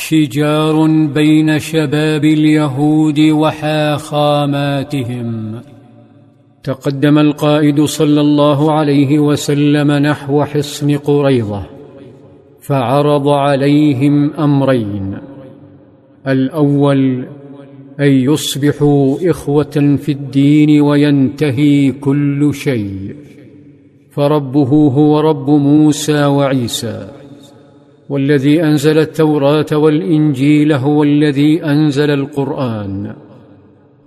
شجار بين شباب اليهود وحاخاماتهم. تقدم القائد صلى الله عليه وسلم نحو حصن قريضه فعرض عليهم أمرين. الأول أن يصبحوا إخوة في الدين وينتهي كل شيء. فربه هو رب موسى وعيسى. والذي أنزل التوراة والإنجيل هو الذي أنزل القرآن.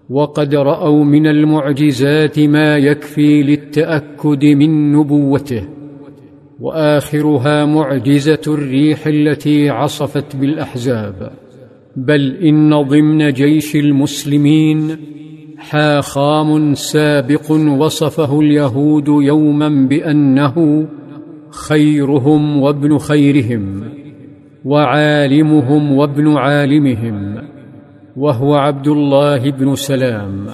وقد رأوا من المعجزات ما يكفي للتأكد من نبوته وآخرها معجزة الريح التي عصفت بالأحزاب. بل إن ضمن جيش المسلمين حاخام سابق وصفه اليهود يوما بأنه خيرهم وابن خيرهم وعالمهم وابن عالمهم وهو عبد الله بن سلام.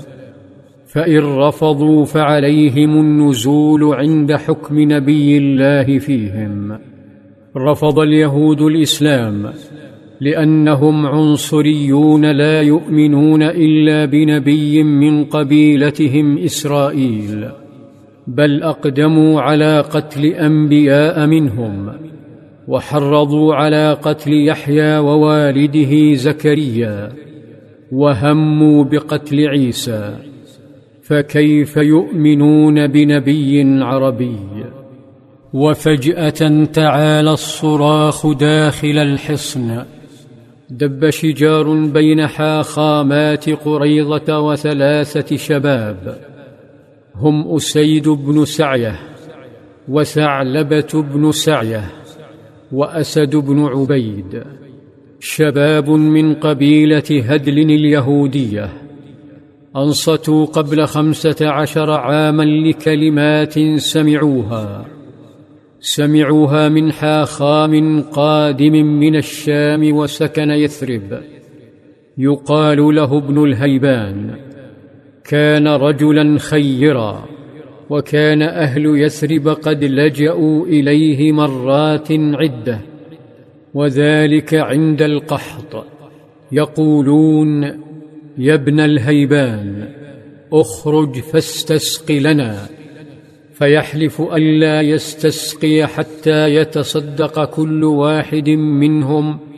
فإن رفضوا فعليهم النزول عند حكم نبي الله فيهم. رفض اليهود الإسلام لأنهم عنصريون لا يؤمنون إلا بنبي من قبيلتهم إسرائيل. بل أقدموا على قتل أنبياء منهم وحرضوا على قتل يحيى ووالده زكريا وهموا بقتل عيسى فكيف يؤمنون بنبي عربي؟ وفجأة تعالى الصراخ داخل الحصن دب شجار بين حاخامات قريضه وثلاثة شباب. هم أسيد بن سعية وثعلبة بن سعية وأسد بن عبيد شباب من قبيلة هدل اليهودية أنصتوا قبل خمسة عشر عاما لكلمات سمعوها سمعوها من حاخام قادم من الشام وسكن يثرب يقال له ابن الهيبان. كان رجلا خيرا وكان أهل يثرب قد لجأوا إليه مرات عدة وذلك عند القحط. يقولون يا ابن الهيبان اخرج فاستسق لنا. فيحلف الا يستسقي حتى يتصدق كل واحد منهم.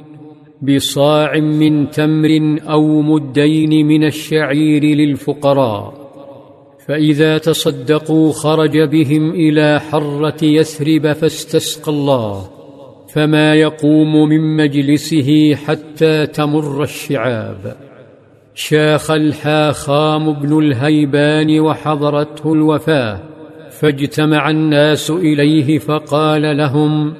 بصاع من تمر أو مدين من الشعير للفقراء فإذا تصدقوا خرج بهم إلى حرة يثرب فاستسقى الله فما يقوم من مجلسه حتى تمر الشعاب. شاخ الحاخام بن الهيبان وحضرته الوفاة فاجتمع الناس إليه فقال لهم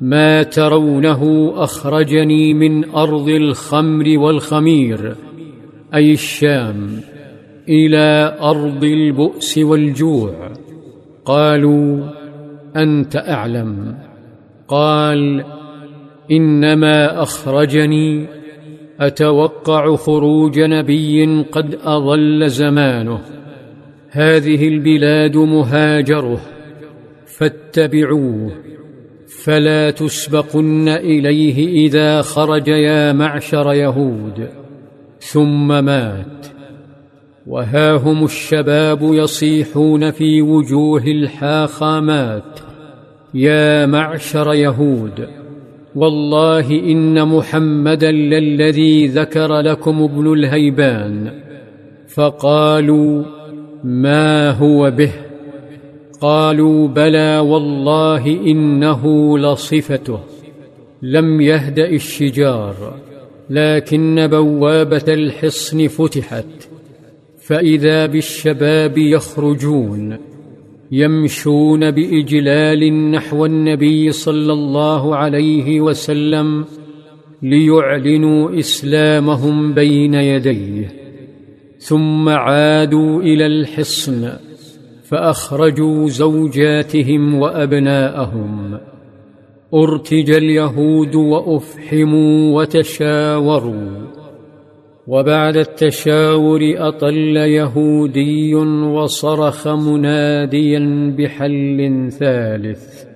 ما ترونه أخرجني من أرض الخمر والخمير أي الشام إلى أرض البؤس والجوع. قالوا أنت أعلم. قال إنما أخرجني أتوقع خروج نبي قد أضل زمانه. هذه البلاد مهاجره فاتبعوه. فلا تسبقن إليه إذا خرج يا معشر يهود ثم مات. وها هم الشباب يصيحون في وجوه الحاخامات يا معشر يهود والله إن محمدا للذي ذكر لكم ابن الهيبان فقالوا ما هو به؟ قالوا بلى والله إنه لصفته. لم يهدا الشجار لكن بوابة الحصن فتحت. فإذا بالشباب يخرجون يمشون بإجلال نحو النبي صلى الله عليه وسلم ليعلنوا إسلامهم بين يديه ثم عادوا إلى الحصن. فأخرجوا زوجاتهم وأبناءهم. أرتج اليهود وأفحموا وتشاوروا. وبعد التشاور أطل يهودي وصرخ مناديا بحل ثالث.